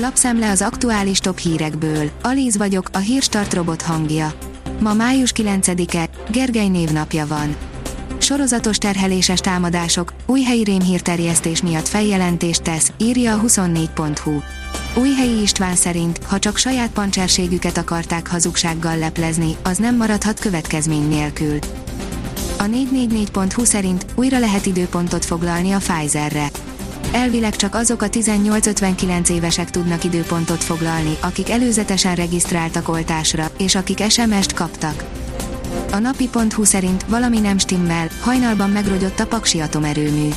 Lapszemle az aktuális top hírekből. Alíz vagyok, a hírstart robot hangja. Ma május 9-e, Gergely névnapja van. Sorozatos terheléses támadások, új helyi rémhírterjesztés miatt feljelentést tesz, írja a 24.hu. Újhelyi István szerint, ha csak saját pancserségüket akarták hazugsággal leplezni, az nem maradhat következmény nélkül. A 444.hu szerint újra lehet időpontot foglalni a Pfizerre. Elvileg csak azok a 18-59 évesek tudnak időpontot foglalni, akik előzetesen regisztráltak oltásra, és akik SMS-t kaptak. A napi.hu szerint valami nem stimmel, hajnalban megrogyott a Paksi atomerőmű.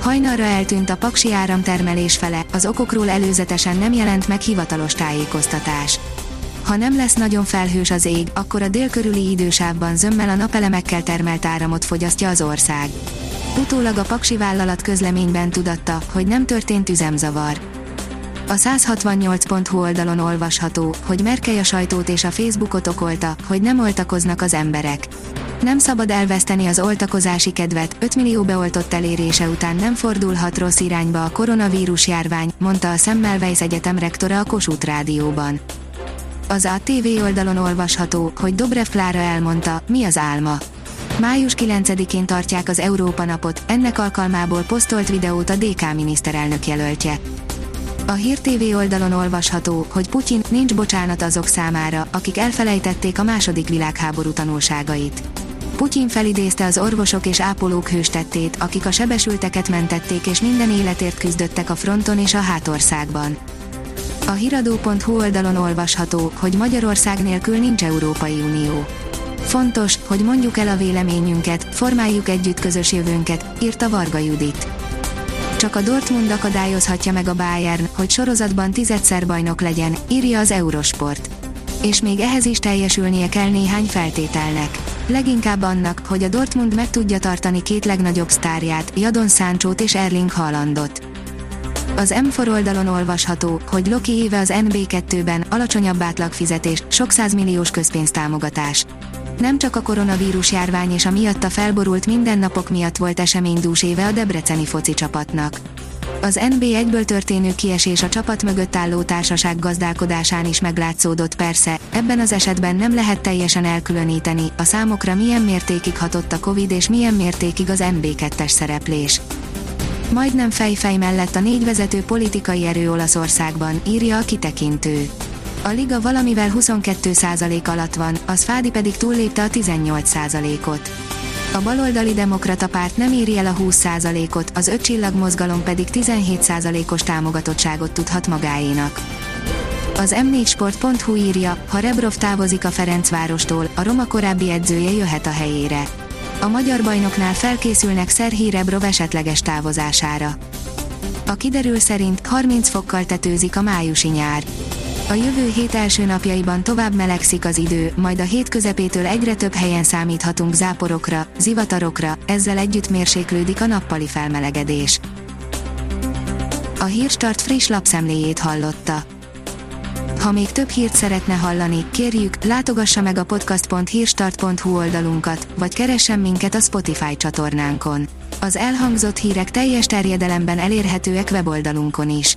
Hajnalra eltűnt a Paksi áramtermelés fele, az okokról előzetesen nem jelent meg hivatalos tájékoztatás. Ha nem lesz nagyon felhős az ég, akkor a délkörüli idősávban zömmel a napelemekkel termelt áramot fogyasztja az ország. Utólag a Paksi vállalat közleményben tudatta, hogy nem történt üzemzavar. A 168.hu oldalon olvasható, hogy Merkely a sajtót és a Facebookot okolta, hogy nem oltakoznak az emberek. Nem szabad elveszteni az oltakozási kedvet, 5 millió beoltott elérése után nem fordulhat rossz irányba a koronavírus járvány, mondta a Semmelweis Egyetem rektora a Kossuth Rádióban. Az ATV oldalon olvasható, hogy Dobrev Klára elmondta, mi az álma. Május 9-én tartják az Európa napot, ennek alkalmából posztolt videót a DK miniszterelnök jelöltje. A Hír TV oldalon olvasható, hogy Putyin nincs bocsánat azok számára, akik elfelejtették a második világháború tanulságait. Putyin felidézte az orvosok és ápolók hőstettét, akik a sebesülteket mentették és minden életért küzdöttek a fronton és a hátországban. A hiradó.hu oldalon olvasható, hogy Magyarország nélkül nincs Európai Unió. Fontos, hogy mondjuk el a véleményünket, formáljuk együtt közös jövőnket, írta Varga Judit. Csak a Dortmund akadályozhatja meg a Bayern, hogy sorozatban tizedszer bajnok legyen, írja az Eurosport. És még ehhez is teljesülnie kell néhány feltételnek. Leginkább annak, hogy a Dortmund meg tudja tartani két legnagyobb sztárját, Jadon Sanchót és Erling Haalandot. Az M4 oldalon olvasható, hogy Loki éve az NB2-ben alacsonyabb átlagfizetés, sok százmilliós közpénztámogatás. Nem csak a koronavírus járvány és a miatta felborult mindennapok miatt volt eseménydús éve a debreceni foci csapatnak. Az NB1-ből történő kiesés a csapat mögött álló társaság gazdálkodásán is meglátszódott persze, ebben az esetben nem lehet teljesen elkülöníteni, a számokra milyen mértékig hatott a Covid és milyen mértékig az NB2-es szereplés. Majdnem fejfej mellett a négy vezető politikai erő Olaszországban, írja a kitekintő. A liga valamivel 22% alatt van, az Fádi pedig túllépte a 18%-ot. A baloldali demokrata párt nem éri el a 20%-ot, az öt mozgalom pedig 17%-os támogatottságot tudhat magáénak. Az m4sport.hu írja, ha Rebrov távozik a Ferencvárostól, a Roma korábbi edzője jöhet a helyére. A magyar bajnoknál felkészülnek Szerhí Rebrov esetleges távozására. A kiderül szerint 30 fokkal tetőzik a májusi nyár. A jövő hét első napjaiban tovább melegszik az idő, majd a hét közepétől egyre több helyen számíthatunk záporokra, zivatarokra, ezzel együtt mérséklődik a nappali felmelegedés. A Hírstart friss lapszemléjét hallotta. Ha még több hírt szeretne hallani, kérjük, látogassa meg a podcast.hírstart.hu oldalunkat, vagy keressen minket a Spotify csatornánkon. Az elhangzott hírek teljes terjedelemben elérhetőek weboldalunkon is.